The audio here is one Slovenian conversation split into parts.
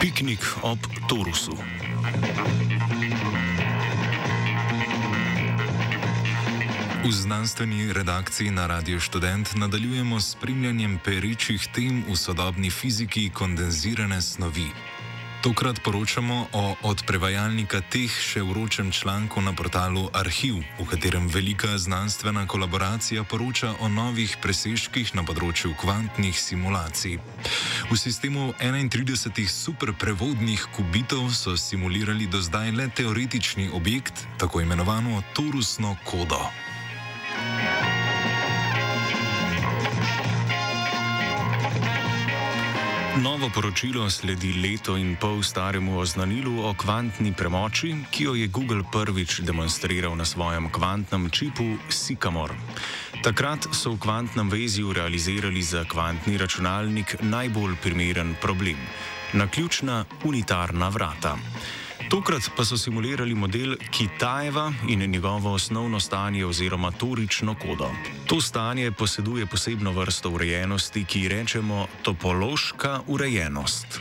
Piknik ob Torusu. V znanstveni redakciji na Radio Student nadaljujemo s spremljanjem perečih tem v sodobni fiziki kondenzirane snovi. Tokrat poročamo o od prevajalnika teh še vročem članku na portalu Arhiv, v katerem velika znanstvena kolaboracija poroča o novih presežkih na področju kvantnih simulacij. V sistemu 31 superprevodnih kubitov so simulirali do zdaj le teoretični objekt, tako imenovano torusno kodo. Novo poročilo sledi leto in pol staremu oznanilu o kvantni premoči, ki jo je Google prvič demonstriral na svojem kvantnem čipu Sycamore. Takrat so v kvantnem vezju realizirali za kvantni računalnik najbolj primeren problem: naključna unitarna vrata. Tokrat pa so simulirali model Kitajeva in njegovo osnovno stanje oziroma torično kodo. To stanje poseduje posebno vrsto urejenosti, ki ji rečemo topološka urejenost.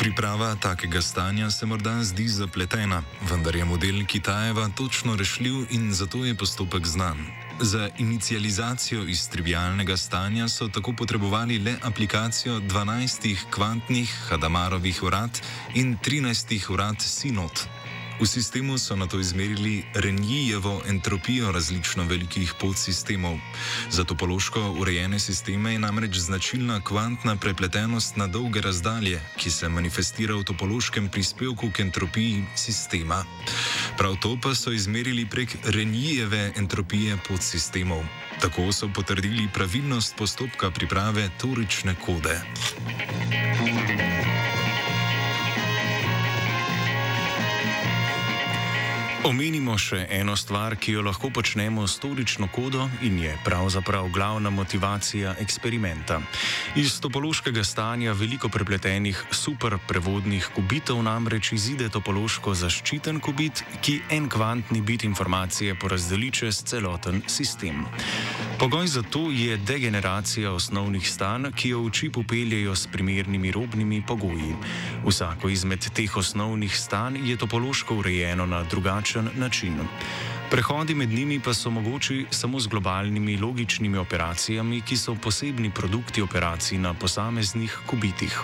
Priprava takega stanja se morda zdi zapletena, vendar je model Kitajeva točno rešljiv in zato je postopek znan. Za inicializacijo iz trivialnega stanja so tako potrebovali le aplikacijo 12 kvantnih Hadamarovih urad in 13 urad Sinot. V sistemu so na to izmerili Renjijevo entropijo različno velikih podsistemov. Za topološko urejene sisteme je namreč značilna kvantna prepletenost na dolge razdalje, ki se manifestira v topološkem prispevku k entropiji sistema. Prav to pa so izmerili prek Renjijeve entropije podsistemov. Tako so potrdili pravilnost postopka priprave torične kode. Omenimo še eno stvar, ki jo lahko počnemo s torično kodo in je pravzaprav glavna motivacija eksperimenta. Iz topološkega stanja veliko prepletenih superprevodnih kubitov namreč izide topološko zaščiten kubit, ki en kvantni bit informacije porazdeli čez celoten sistem. Pogoj za to je degeneracija osnovnih stanj, ki jo v čipu peljejo s primernimi robnimi pogoji. Vsako izmed teh osnovnih stanj je topološko urejeno na drugačen način. Prehodi med njimi pa so mogoči samo z globalnimi logičnimi operacijami, ki so posebni produkti operacij na posameznih kubitih.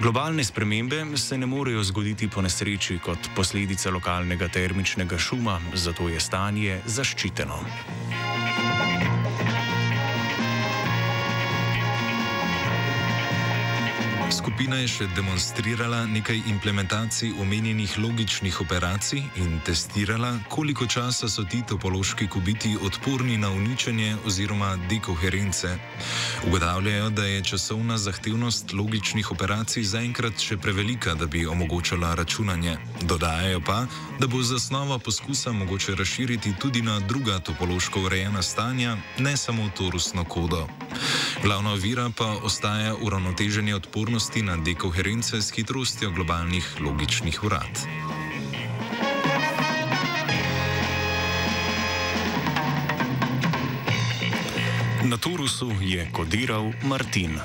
Globalne spremembe se ne morejo zgoditi po nesreči kot posledica lokalnega termičnega šuma, zato je stanje zaščiteno. Skupina je še demonstrirala nekaj implementacij omenjenih logičnih operacij in testirala, koliko časa so ti topološki kubiti odporni na uničenje oziroma dekoherence. Ugotavljajo, da je časovna zahtevnost logičnih operacij zaenkrat še prevelika, da bi omogočala računanje. Dodajajo pa, da bo zasnova poskusa mogoče razširiti tudi na druga topološko urejena stanja, ne samo torusno kodo. Glavna ovira pa ostaja uravnoteženje odpornosti na dekoherence s hitrostjo globalnih logičnih urad. Na Torusu je kodiral Martin.